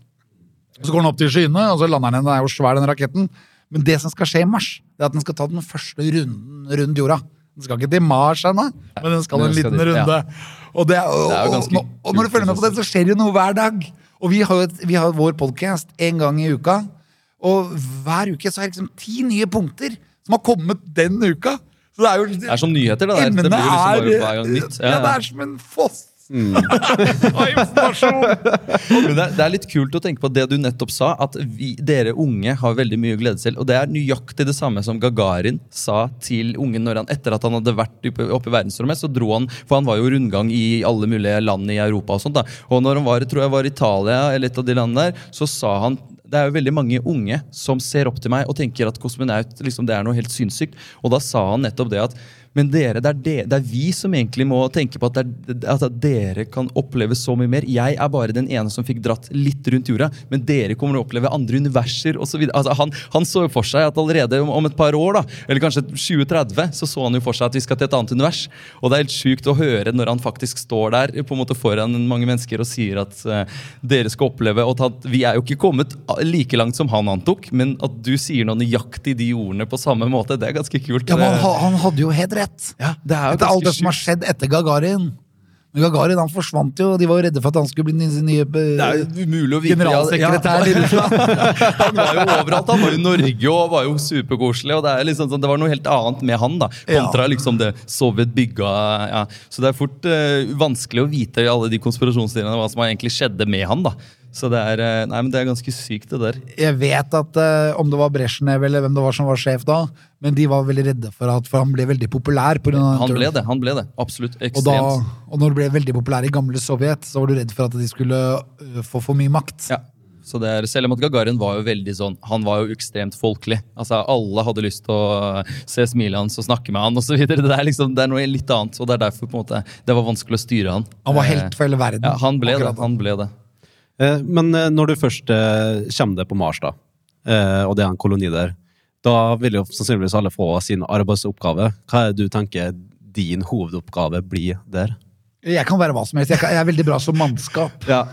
Så går den opp til skyene, og så lander den igjen. Den er jo svær, den raketten. Men det som skal skje i mars, det er at den skal ta den første runden rundt jorda. Den skal ikke til Mars ennå, men den skal en liten dit, runde. Og, det, og, Det og, og, og når du følger med på det, så skjer det noe hver dag. Og vi har et, vi har vår podkast en gang i uka, og hver uke så er det liksom ti nye punkter som har kommet den uka. Så det er jo Det er som nyheter, det der. Det blir liksom bare er- hver gang nytt. Ja, det er som en foss <laughs> Men det, det er litt kult å tenke på det du nettopp sa, at vi, dere unge har veldig mye glede selv. Og det er nøyaktig det samme som Gagarin sa til ungen når han, etter at han hadde vært oppe, oppe i verdensrommet. Så dro han, for han var jo rundgang i alle mulige land i Europa. Og sånt da. Og når han var, tror jeg var i Italia, eller et av de landene der, så sa han det er jo veldig mange unge som ser opp til meg og tenker at kosmonaut liksom, det er noe helt sinnssykt. Og da sa han nettopp det at men dere, det er, de, det er vi som egentlig må tenke på at, er, at dere kan oppleve så mye mer. Jeg er bare den ene som fikk dratt litt rundt jorda, men dere kommer til å oppleve andre universer osv. Altså, han, han så jo for seg at allerede om, om et par år, da, eller kanskje 2030, så så han jo for seg at vi skal til et annet univers. Og det er helt sjukt å høre når han faktisk står der på en måte foran mange mennesker og sier at uh, dere skal oppleve og at Vi er jo ikke kommet like langt som han antok, men at du sier noe nøyaktig de ordene på samme måte, det er ganske kult. Ja, men han, han hadde jo helt rett. Ja, det er jo Etter alt det som har skjedd etter Gagarin. Men Gagarin han forsvant jo, de var jo redde for at han skulle bli den nye, Det er jo umulig å vite. generalsekretær i Russland. <laughs> han var jo overalt. Han var i Norge og var jo superkoselig. og Det liksom sånn, det var noe helt annet med han, da, kontra liksom det Sovjet bygga. Ja. Så det er fort uh, vanskelig å vite i alle de konspirasjonsteoriene hva som egentlig skjedde med han. da. Så det er, eh, nei, men det er ganske sykt, det der. Jeg vet at eh, om det var Brezjnev eller hvem det var som var sjef da, men de var veldig redde for at for han ble veldig populær. På grunn av Han ble det. han ble det, Absolutt. Og, da, Ekstremt. og når du ble veldig populær i gamle Sovjet, så var du redd for at de skulle øh, få for mye makt. Ja. Så det er, selv om at Gagarin var jo veldig sånn, han var jo ekstremt folkelig. Altså Alle hadde lyst til å se smilet hans og snakke med han osv. Det, er liksom, det er noe litt annet, og det er derfor på en måte, det var vanskelig å styre han. Han var Eh, helt for hele verden. Ja, han ble det. han ble det. Eh, Men eh, når du først eh, kommer deg på Mars, da, og det er en koloni der, da vil jo sannsynligvis alle få sin arbeidsoppgave. Hva er det du tenker din hovedoppgave blir der? Jeg kan være hva som helst. Jeg, kan, jeg er veldig bra som mannskap. Ja.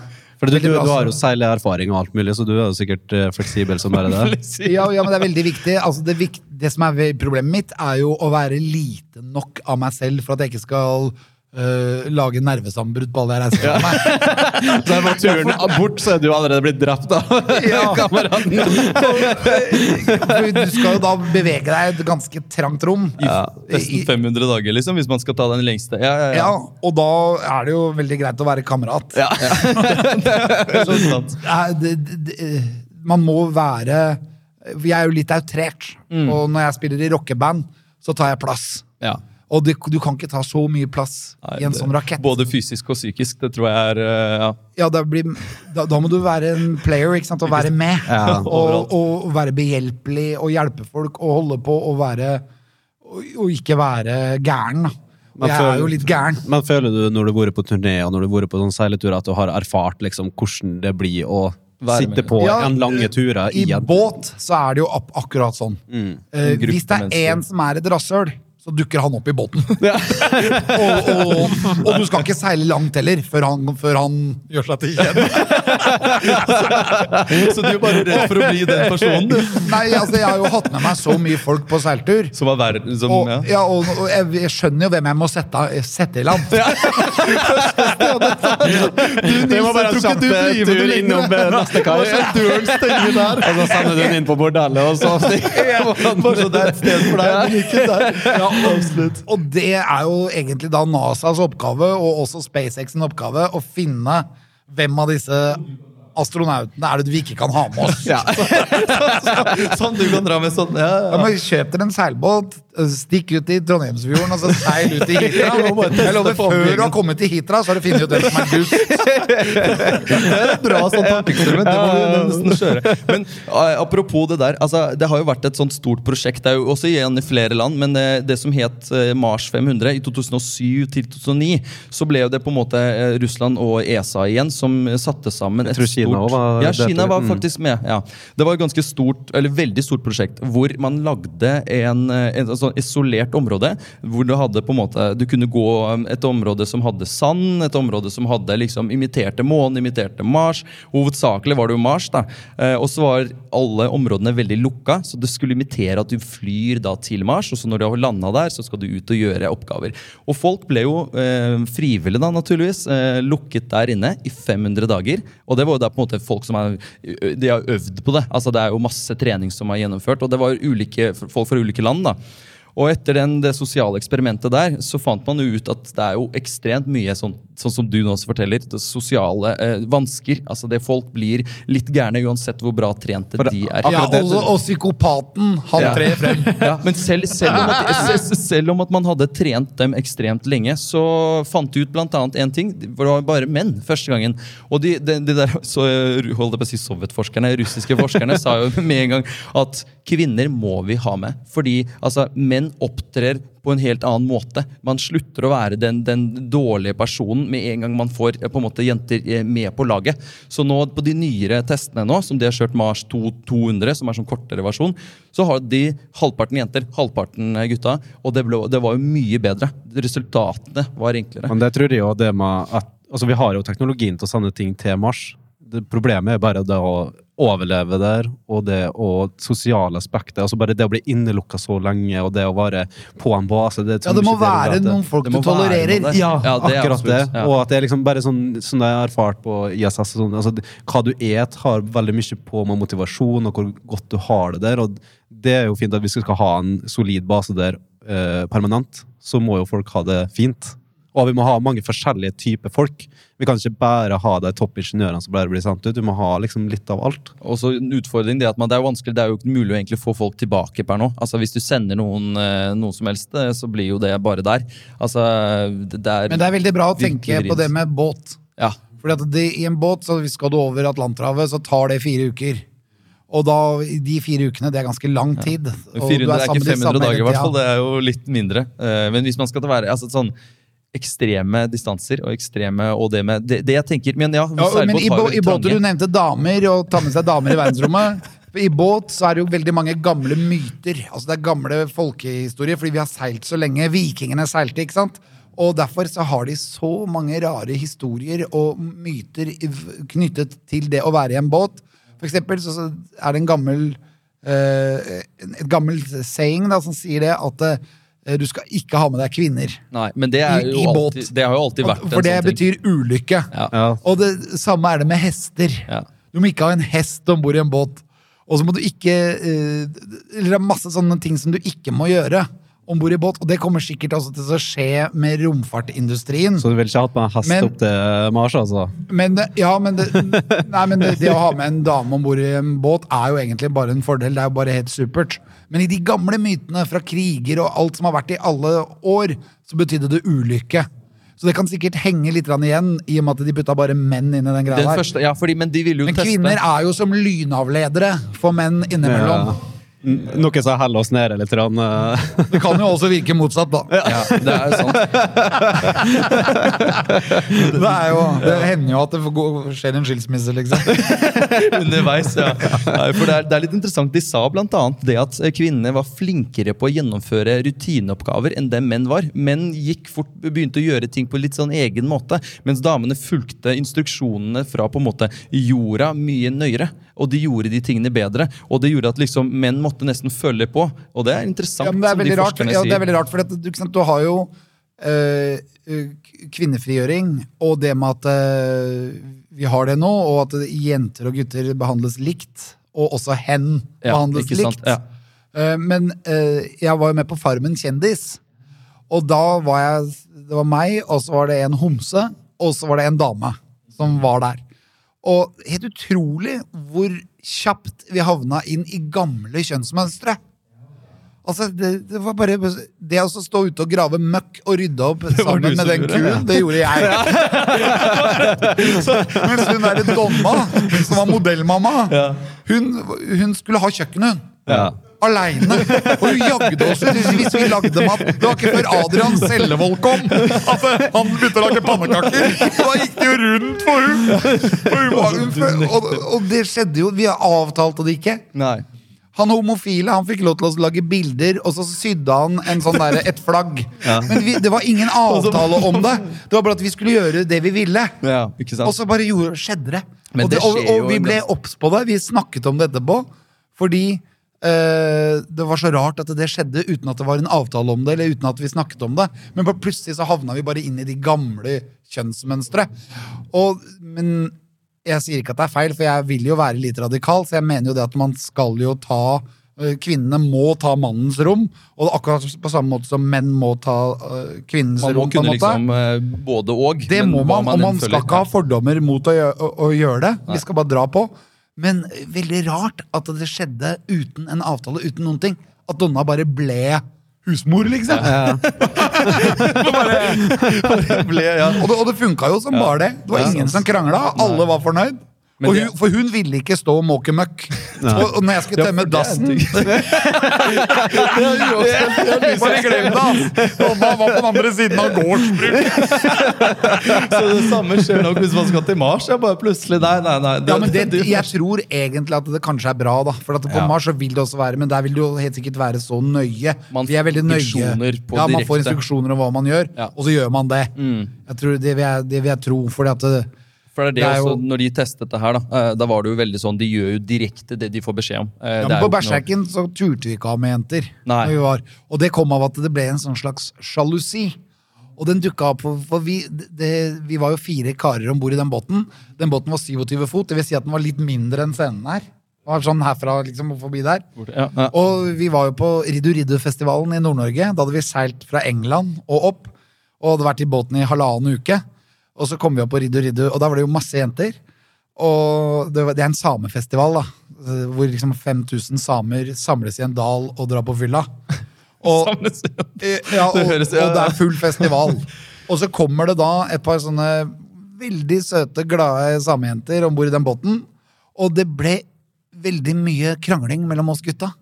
For du, du, du har jo seilig erfaring og alt mulig, så du er jo sikkert fleksibel som bare <laughs> det. Ja, ja, men det er veldig viktig. Altså, det, vikt, det som er problemet mitt, er jo å være lite nok av meg selv for at jeg ikke skal øh, lage nervesambrudd på alle jeg reiser med meg. <laughs> Så er på turen bort, så er du allerede blitt drept av Ja. <laughs> kameraten. <laughs> Du skal jo da bevege deg i et ganske trangt rom. Nesten 500 dager, liksom, hvis man skal ta den lengste. Ja, ja, ja. Ja, og da er det jo veldig greit å være kamerat. Ja. Så, eh, det, det, det, man må være Jeg er jo litt outrert, Mm. og når jeg spiller i rockeband, så tar jeg plass. Ja. Og det, du kan ikke ta så mye plass Nei, i en det- sånn rakett. Både fysisk og psykisk. Det tror jeg er eh, ja. Ja, blir, da, da må du være en player, ikke sant? og være med. Ja, <laughs> og, og være behjelpelig og hjelpe folk og holde på og være Og, og ikke være gæren. da. Jeg føler, er jo litt gæren. Men føler du når du har vært på turné og når du har vært på sånn seiletur, at du har erfart liksom hvordan det blir å Være sitte med. på Ja, en lange turer I i en båt så er det jo akkurat sånn. Mm. Eh, hvis det er én en som er et rasshøl, så dukker han opp i båten. <laughs> og, og, og du skal ikke seile langt heller før han, før han gjør seg til kjent. <laughs> Så du er bare redd for å bli den personen, du? Nei, altså Jeg har jo hatt med meg så mye folk på seiltur. Som er verre som, Og, ja. ja, og, og jeg, jeg skjønner jo hvem jeg må sette, sette i land. <laughs> Det var bare en kjapp eh, tur innom eh, neste kai. Døren stenger der. Og så sender du den inn på bordellet, og så så det er et sted for deg, men ikke der. Ja, absolutt. Og det er jo egentlig da NASAs oppgave, og også SpaceX sin oppgave, å finne hvem av disse astronautene er det vi ikke kan ha med oss. Sånn <laughs> du kan dra med sånn. Ja, Ja, ja. men Kjøp dere en seilbåt, Stikk ut i Trondheimsfjorden og så seil ut i <laughs> Hitra. Jeg lover, Før du har kommet til Hitra, så har du funnet ut hvem som er <laughs> dust. Det er et bra sånt tankeeksperiment. Det må du nesten kjøre. Men apropos det der. Altså, det har jo vært et sånt stort prosjekt. Det er jo også igjen i flere land, men eh, det som het eh, Mars 500 i 2007 til 2009, så ble jo det på en måte eh, Russland og ESA igjen som satte sammen et tror Kina var Ja. Kina var Mm. faktisk med. ja. Det var et ganske stort, eller veldig stort prosjekt hvor man lagde en, en en sånn isolert område. Hvor du hadde på en måte Du kunne gå um, et område som hadde sand, et område som hadde liksom imiterte månen, imiterte Mars. Hovedsakelig var det jo Mars, da. Eh, og så var alle områdene veldig lukka, så det skulle imitere at du flyr da til Mars. Og så når du har landa der, så skal du ut og gjøre oppgaver. Og folk ble jo eh, frivillige, da, naturligvis, eh, lukket der inne i 500 dager. Og det var jo da på en måte folk som er, de har øvd på det. Altså Det er jo masse trening som er gjennomført. Og det var ulike, folk fra ulike land. da. Og etter den, det sosiale eksperimentet der, så fant man jo ut at det er jo ekstremt mye sånn, sånn som du nå også forteller, det sosiale eh, vansker. Altså det Folk blir litt gærne uansett hvor bra trente For det- de er. Ja, og, og psykopaten, han Ja. trer frem. <laughs> Ja, men selv, selv, om at, selv om at man hadde trent dem ekstremt lenge, så fant de ut blant annet en ting. Det var bare menn første gangen. Og de, de, de der så, eh, holdt jeg på å si sovjetforskerne, russiske forskerne, sa jo med en gang at kvinner må vi ha med. Fordi altså, menn opptrer på en helt annen måte. Man slutter å være den, den dårlige personen med en gang man får eh, på en måte jenter eh, med på laget. Så nå på de nyere testene nå, som de har kjørt Mars 200, som er sånn kortere versjon, så har de halvparten jenter, halvparten eh, gutta. Og det, ble, det var jo mye bedre. Resultatene var enklere. Men det tror jeg jo det med at Altså, vi har jo teknologien til å sende ting til Mars. Det Problemet er bare det å overleve der, og det og sosiale aspekter. Altså bare det å bli innelukka så lenge, og det å være på en base det, Ja, det må være noen folk Det du tolererer. Ja, Ja, det akkurat det. ja. Og at det er liksom bare sånn som jeg har erfart på ISS. og Sånn, altså, hva du et, har veldig mye på med motivasjon og hvor godt du har det der. Og det er jo fint at hvis vi skal ha en solid base der eh, permanent, så må jo folk ha det fint. Og vi må ha mange forskjellige typer folk. Vi kan ikke bare ha de toppingeniørene som bare blir sendt ut. Du må ha liksom litt av alt. Og så en utfordring det er at man, det er jo vanskelig, det er jo ikke mulig å egentlig få folk tilbake per nå. Altså Hvis du sender noen eh, noe som helst, eh, så blir jo det bare der. Altså det, er Men det er veldig bra å tenke på det med båt. Ja. Fordi at det, I en båt, så skal du over Atlanterhavet, så tar det fire uker. Og da, de fire ukene, det er ganske lang tid. Du 400 er sammen ikke 500 dager, i hvert fall. Det er jo litt mindre. Eh, Men hvis man skal til være altså, sånn ekstreme distanser og ekstreme og det med Det, det jeg tenker Men ja, Ja, men i, bo, i båter, du nevnte damer, og ta med seg damer i verdensrommet. I båt så er det jo veldig mange gamle myter. Altså Det er gamle folkehistorier, fordi vi har seilt så lenge. Vikingene seilte, ikke sant? Og derfor så har de så mange rare historier og myter knyttet til det å være i en båt. For eksempel så, er det en gammel eh, et gammelt saying da, som sier det at eh, du skal ikke ha med deg kvinner. Nei, men det, er I- jo i båt. alltid, det har jo alltid vært For det sånn ting. betyr ulykke. Ja. Ja. Og det samme er det med hester. Ja. Du må ikke ha en hest om bord i en båt. Og så må du ikke eh, Eller det er masse sånne ting som du ikke må gjøre om bord i båt. Og det kommer sikkert også til å skje med romfartindustrien. Så du vil ikke ha hatt med en hest Men- opp til Mars, altså? Men, ja, men, det, <laughs> nei, men det, det å ha med en dame om bord i en båt er jo egentlig bare en fordel. Det er jo bare helt supert. Men i de gamle mytene fra kriger og alt som har vært i alle år, så betydde det ulykke. Så det kan sikkert henge litt igjen, i og med at de putta bare menn inn i den greia Den der. første, ja, fordi, men de ville jo Men teste kvinner er jo som lynavledere for menn innimellom. Ja. Noe som heller oss nede litt. Rann. eh. Det kan jo også virke motsatt, da. Ja, det er jo sant. Det, er jo, det hender jo at det får skjer en skilsmisse, liksom. Underveis, ja. Nei, for det er, det er litt interessant. De sa annet det at kvinnene var flinkere på å gjennomføre rutineoppgaver enn det menn var. Menn gikk fort, begynte å gjøre ting på litt sånn egen måte, mens damene fulgte instruksjonene fra på en måte jorda mye nøyere. Og de gjorde de tingene bedre. Og det gjorde at liksom menn måtte nesten følge på. Og det er interessant. Ja, det er som de rart, ja, det er veldig rart for at, du, sant, du har jo eh, kvinnefrigjøring og det med at øh, vi har det nå, og at jenter og gutter behandles likt. Og også hen Ja, behandles ikke sant. Eh, men øh, jeg var jo med på Farmen kjendis, og da var jeg Det var meg, og så var det en homse, og så var det en dame som var der. Og helt utrolig hvor kjapt vi havna inn i gamle kjønnsmønstre. Altså, det, det var bare Det å stå ute og grave møkk og rydde opp sammen med den kuen, det gjorde jeg. <laughs> Mens hun derre Donna, som var modellmamma, hun, hun skulle ha kjøkkenet, hun. Ja. Aleine. Og hun jagde oss hvis vi lagde mat. Det var ikke før Adrian Sellevold kom at han begynte å lage pannekaker. Da gikk det jo rundt for hun. Og, og, det skjedde jo. Vi avtalte det ikke. Nei. Han homofile han fikk lov til å lage bilder, og så sydde han en sånn der, et flagg. Men vi, det var ingen <laughs> avtale om det. Det var bare at vi skulle gjøre det vi ville. Ja, ikke sant? Og så bare gjorde, skjedde det. Og, det, og, og vi ble obs på det. Vi snakket om det etterpå. Fordi eh, det var så rart at det skjedde uten at det var en avtale om det. Eller uten at vi snakket om det Men plutselig så havna vi bare inn i de gamle kjønnsmønstre. Og, men jeg sier ikke at det er feil, for jeg vil jo være litt radikal. Så jeg mener jo det at man skal jo ta eh, Kvinnene må ta mannens rom. Og akkurat på samme måte som menn må ta kvinnens rom. Man må rom. kunne liksom eh, både og. Det må man, man, og man skal ikke ha fordommer mot å gjøre, det. Vi skal bare dra på. Men eh, veldig rart at det skjedde uten en avtale, uten noen ting. At Donna bare ble husmor, liksom. <laughs> Ble, ja. Og det, og det funka jo som bare det. Det var ingen som krangla. Alle var fornøyd. Men Og det- hun, for hun ville ikke stå og måke møkk. <laughs> Og, og når jeg skulle Ja, for det er en <laughs> dassen. Bare glem det! ass. Donna var på den andre siden av gårdsbruk. <laughs> Så det samme skjer nok hvis man skal til Mars. Jeg bare plutselig, nei, nei, nei. Ja, men det, Jeg tror egentlig at det kanskje er bra, da. For at på Ja. Mars så vil det også være, men der vil det jo helt sikkert være så nøye. Man Vi er veldig nøye. ja, Man får instruksjoner om hva man gjør, Ja. Mm. og så gjør man det. Jeg tror Det vil jeg, det vil jeg tro, fordi at det, For det er det, Det er også, jo- Når de testet det her, da, eh, da var det jo veldig sånn De gjør jo direkte det de får beskjed om. Eh, ja, men På jo noe- så turte vi ikke ha med jenter. Nei. når Vi var. Og det kom av at det ble en sånn slags sjalusi. Og den dukka opp, for, vi, det, vi var jo fire karer om bord i den båten. Den båten var 27 fot, det vil si at den var litt mindre enn scenen her. Det var sånn herfra liksom forbi der. Ja, ja. Og vi var jo på Riddu Riddu-festivalen i Nord-Norge. Da hadde vi seilt fra England og opp. Og hadde vært i båten i halvannen uke. Og så kom vi opp på Riddu Riddu, og da var det jo masse jenter. Og det, var, det er en samefestival, da. Hvor liksom 5000 samer samles i en dal og drar på fylla. <laughs> Og, ja, og, Det ja, og det er full festival. <laughs> Og så kommer det da et par sånne veldig søte, glade samejenter om bord i den båten. Og det ble veldig mye krangling mellom oss gutta.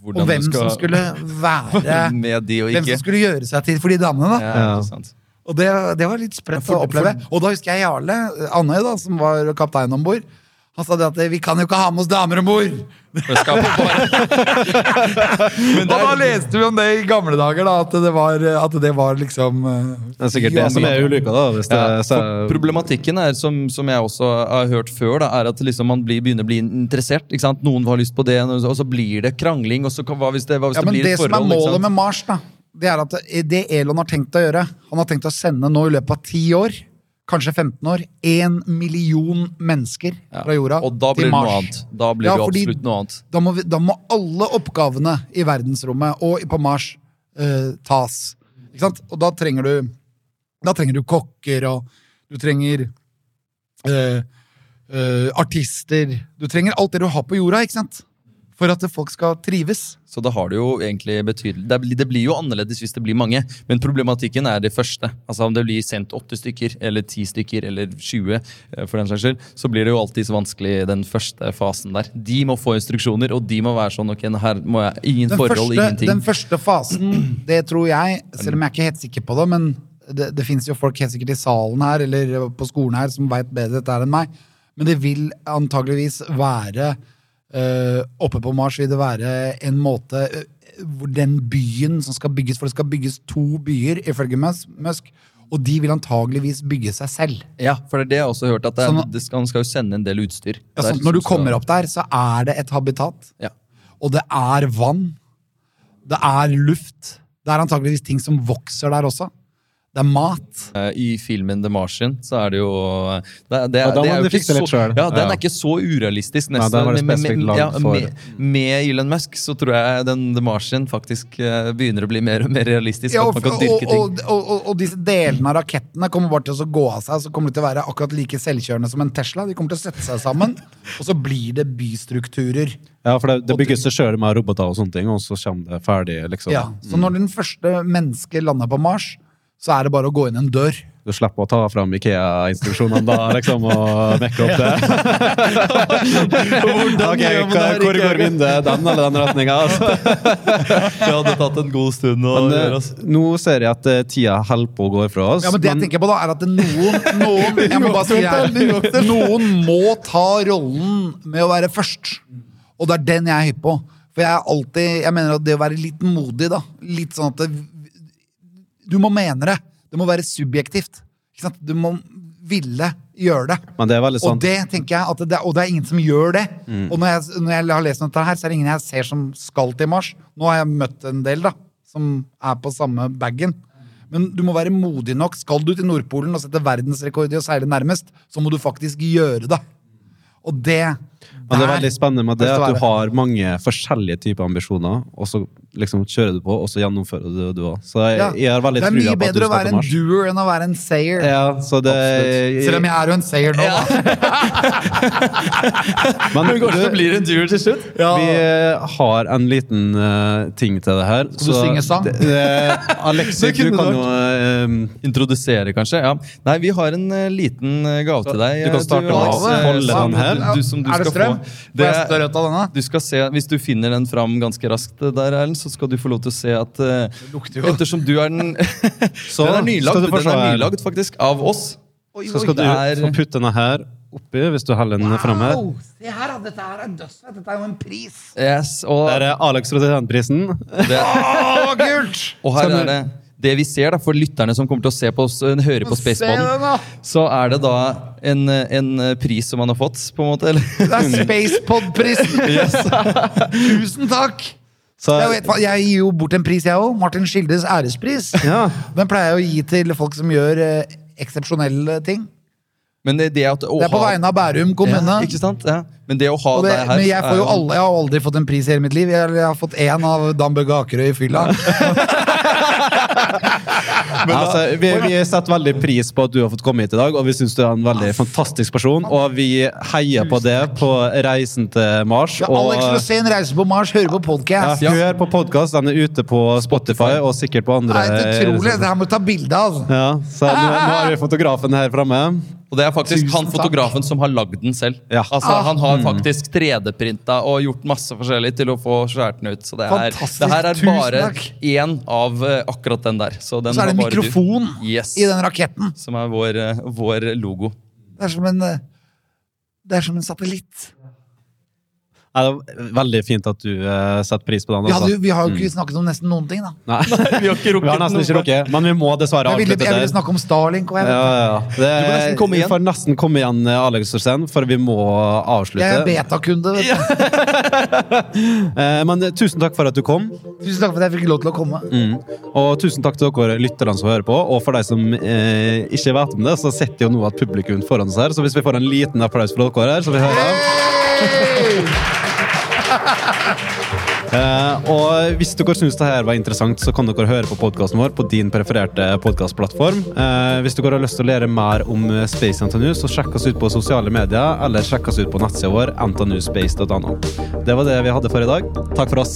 Hvordan og hvem skal- som skulle være <laughs> Med de og Hvem som skulle gjøre seg til for de damene. da Ja, ikke sant. Og det, det var litt sprøtt å oppleve. Og da husker jeg Jarle Andøy, da, som var kaptein om bord. Han sa det at vi kan jo ikke ha med oss damer om bord! <laughs> Og da leste vi om det i gamle dager, da, at det var, at det var liksom eh, Det er sikkert det som er ulykka, da. Hvis det, ja, så, for problematikken er, som, som jeg også har hørt før, da, er at liksom man blir, begynner å bli interessert. Ikke sant? Noen har lyst på det, og så blir det krangling. Og så hva hvis det, hva hvis Ja, det blir det som er målet med Mars, da, det er at det- Elon har tenkt å gjøre Han har tenkt å sende nå i løpet av 10 år, kanskje 15 år, 1 million mennesker fra jorda Og da blir til Mars. noe annet. Da blir Ja, det absolutt noe annet. Da må, vi, da må alle oppgavene i verdensrommet og på Mars uh, tas. Ikke sant? Og da trenger du Da trenger du kokker, og du trenger uh, uh, artister Du trenger alt det du har på jorda, ikke sant? For at folk skal trives. Så da har det jo egentlig betydelig det, blir- det blir jo annerledes hvis det blir mange, men problematikken er det første. Altså Om det blir sendt åtte stykker, eller ti stykker, eller 20, eh, for den saks skyld, så blir det jo alltid så vanskelig den første fasen der. De må få instruksjoner, og de må være sånn ok, her må jeg Ingen Den forhold, første, ingenting. den første fasen, <clears throat> det tror jeg, selv om jeg er ikke helt sikker på det, men det, det fins jo folk helt sikkert i salen her eller på skolen her som veit bedre dette enn meg, men det vil antageligvis være eh, Oppe på Mars vil det være en måte uh, hvor den byen som skal bygges For det skal bygges to byer, ifølge Mus- Musk, og de vil antageligvis bygge seg selv. Ja, for det er det jeg også har hørt, at det, Sånn det skal, Man skal jo sende en del utstyr. Ja, der når du skal- kommer opp der, så er det et habitat. Ja. Og det er vann. Det er luft. Det er antageligvis ting som vokser der også. Det er mat. Eh, I filmen The Martian så er det jo det, det, Ja, da det må er du jo ikke litt så. Ja, Den er ikke så urealistisk. Nesten. Nei, Med- med- med- ja, med, med Elon Musk så tror jeg den The Martian faktisk eh, begynner å bli mer og mer realistisk. Ja, at og, man kan dyrke ting. og, og, og, og disse delene av rakettene kommer bare til å gå av seg. Så kommer de til å være akkurat like selvkjørende som en Tesla. De kommer til å sette seg sammen, og så blir det bystrukturer. Ja, for det, det bygges seg sjøl med roboter og sånne ting, og så kommer det ferdig, liksom. Ja, Så når den første mennesket lander på Mars, så er det bare å gå inn en dør. Du slipper å ta fram Ikea-instruksjonene da, liksom, og mekke opp det. <laughs> ok, gjør man hva- det her, hvor går vinduet? Den eller den retninga? Altså. <laughs> Det hadde tatt en god stund å Men gjøre. eh, Altså. nå ser jeg at eh, tida holder på å gå ifra oss. Ja, men det jeg tenker på da, er at noen, noen <laughs> Jeg må bare si her, Noen må ta rollen med å være først. Og det er den jeg er hypp på. For jeg er alltid Jeg mener at det å være litt modig, da Litt sånn at det, Du må mene det. Det må være subjektivt. Du må ville gjøre det. men det veldig Og det tenker jeg det, Og det er ingen som gjør det. Og når jeg, når jeg har lest dette her, så er det ingen jeg ser som skal til Mars. Nå har jeg møtt en del da som er på samme bagen. Men du må være modig nok. Skal du til Nordpolen og sette verdensrekord i å seile nærmest, så må du faktisk gjøre det. Og det Men det er veldig spennende med det at du har mange forskjellige typer ambisjoner, og så liksom kjører du på, og så gjennomfører du du òg. Så jeg, Ja. jeg har veldig Det er trua mye på du bedre å være en doer enn å være en sayer. Ja, så det Selv om jeg er jo en sayer nå, da. <laughs> Men Men kanskje du blir en duer til slutt? Vi eh, har en liten uh, ting til det her. Skal du synge sang? det- <laughs> det, Alexi, du kan du jo eh, Introdusere, kanskje? Ja. Nei, vi har en eh, liten eh, gave til deg. du kan eh, starte med å Alex, holde den her. Du, som du er det skal strøm? denne? Du skal se, Hvis du finner den fram ganske raskt, der, Erlend, så skal du få lov til å se at lukter jo. Ettersom du er den <laughs> Så, Den er nylagd, den er nylagd faktisk av oss. Så skal du Det er- få putte denne her oppi, hvis du holder den frem her. Se her, da. Dette her er dødsfett. Dette er jo en pris. Yes, og, Der er Alex Rositentprisen. det, Åh, kult! og her Skal du- er det det vi ser da, For lytterne som kommer til å se på oss, eh, høre på Se den, Spaceboden, da. så er det da en, eh, en eh, pris som man har fått, på en måte. Eller? Det er Spacepod-prisen! <laughs> Tusen takk! Så, Jeg, vet, jeg gir jo bort en pris, jeg òg. Martin Skildes ærespris. Ja. Den pleier jeg å gi til folk som gjør eh, eksepsjonelle ting. Men det, det, at, å Det er på vegne av Bærum kommune. Ja, ikke sant? Ja. Men det å ha det, deg her men jeg, får jo alle, jeg har aldri fått en pris i hele mitt liv. Jeg, jeg har fått én av Dan Børge Akerø i fylla. <laughs> altså, vi, vi setter veldig pris på at du har fått komme hit i dag, og vi syns du er en veldig fantastisk person. Og vi heier på det på reisen til Mars. Ja, Alex Rosén reiser på Mars, hører på podcast. ja, hør på podkast. Den er ute på Spotify og sikkert på andre Nei, det er utrolig. Det her må du ta bilde av. Ja, så nå, nå har vi fotografen her framme. Og det er faktisk Tusen han takk. fotografen som har lagd den selv. Ja. Altså, Han Mm. har faktisk 3D-printa og gjort masse forskjellig til å få skåret den ut. Så det, er, det her er bare takk. én av uh, akkurat den der. Så, den Så er det en mikrofon Yes. i den raketten. Som er vår, uh, vår logo. Det er som en, uh, det er som en satellitt. Ja, det er veldig fint at du uh, setter pris på den. Ja, Altså. vi har jo ikke snakket om nesten noen ting, da. Nei, <laughs> Vi har ikke vi har nesten ikke rukket, men vi må dessverre Jeg der. jeg ville der. snakke om Starlink. Og jeg, Ja, ja, ja. Det, Du må nesten komme igjen. Vi får nesten komme igjen, eh, Alex Rosén, for vi må avslutte. jeg er betakunde. vet du. <laughs> Eh, Men tusen takk for at du kom. Tusen takk for at jeg fikk lov til å komme. Mm. Og tusen takk til dere lytterne som hører på. Og for de som eh, ikke vet om det, så sitter jo nå at publikum foran oss her. Så hvis vi får en liten applaus fra dere her, så vi hører uh, og hvis dere syns dette var interessant, så kan dere høre på podkasten vår på din prefererte podkastplattform. Uh, eh, hvis dere har lyst til å lære mer om eh, Space NTNU, så sjekk oss ut på sosiale medier, eller sjekk oss ut på nettsida vår ntnuspace.no. Det var det vi hadde for i dag. Takk for oss.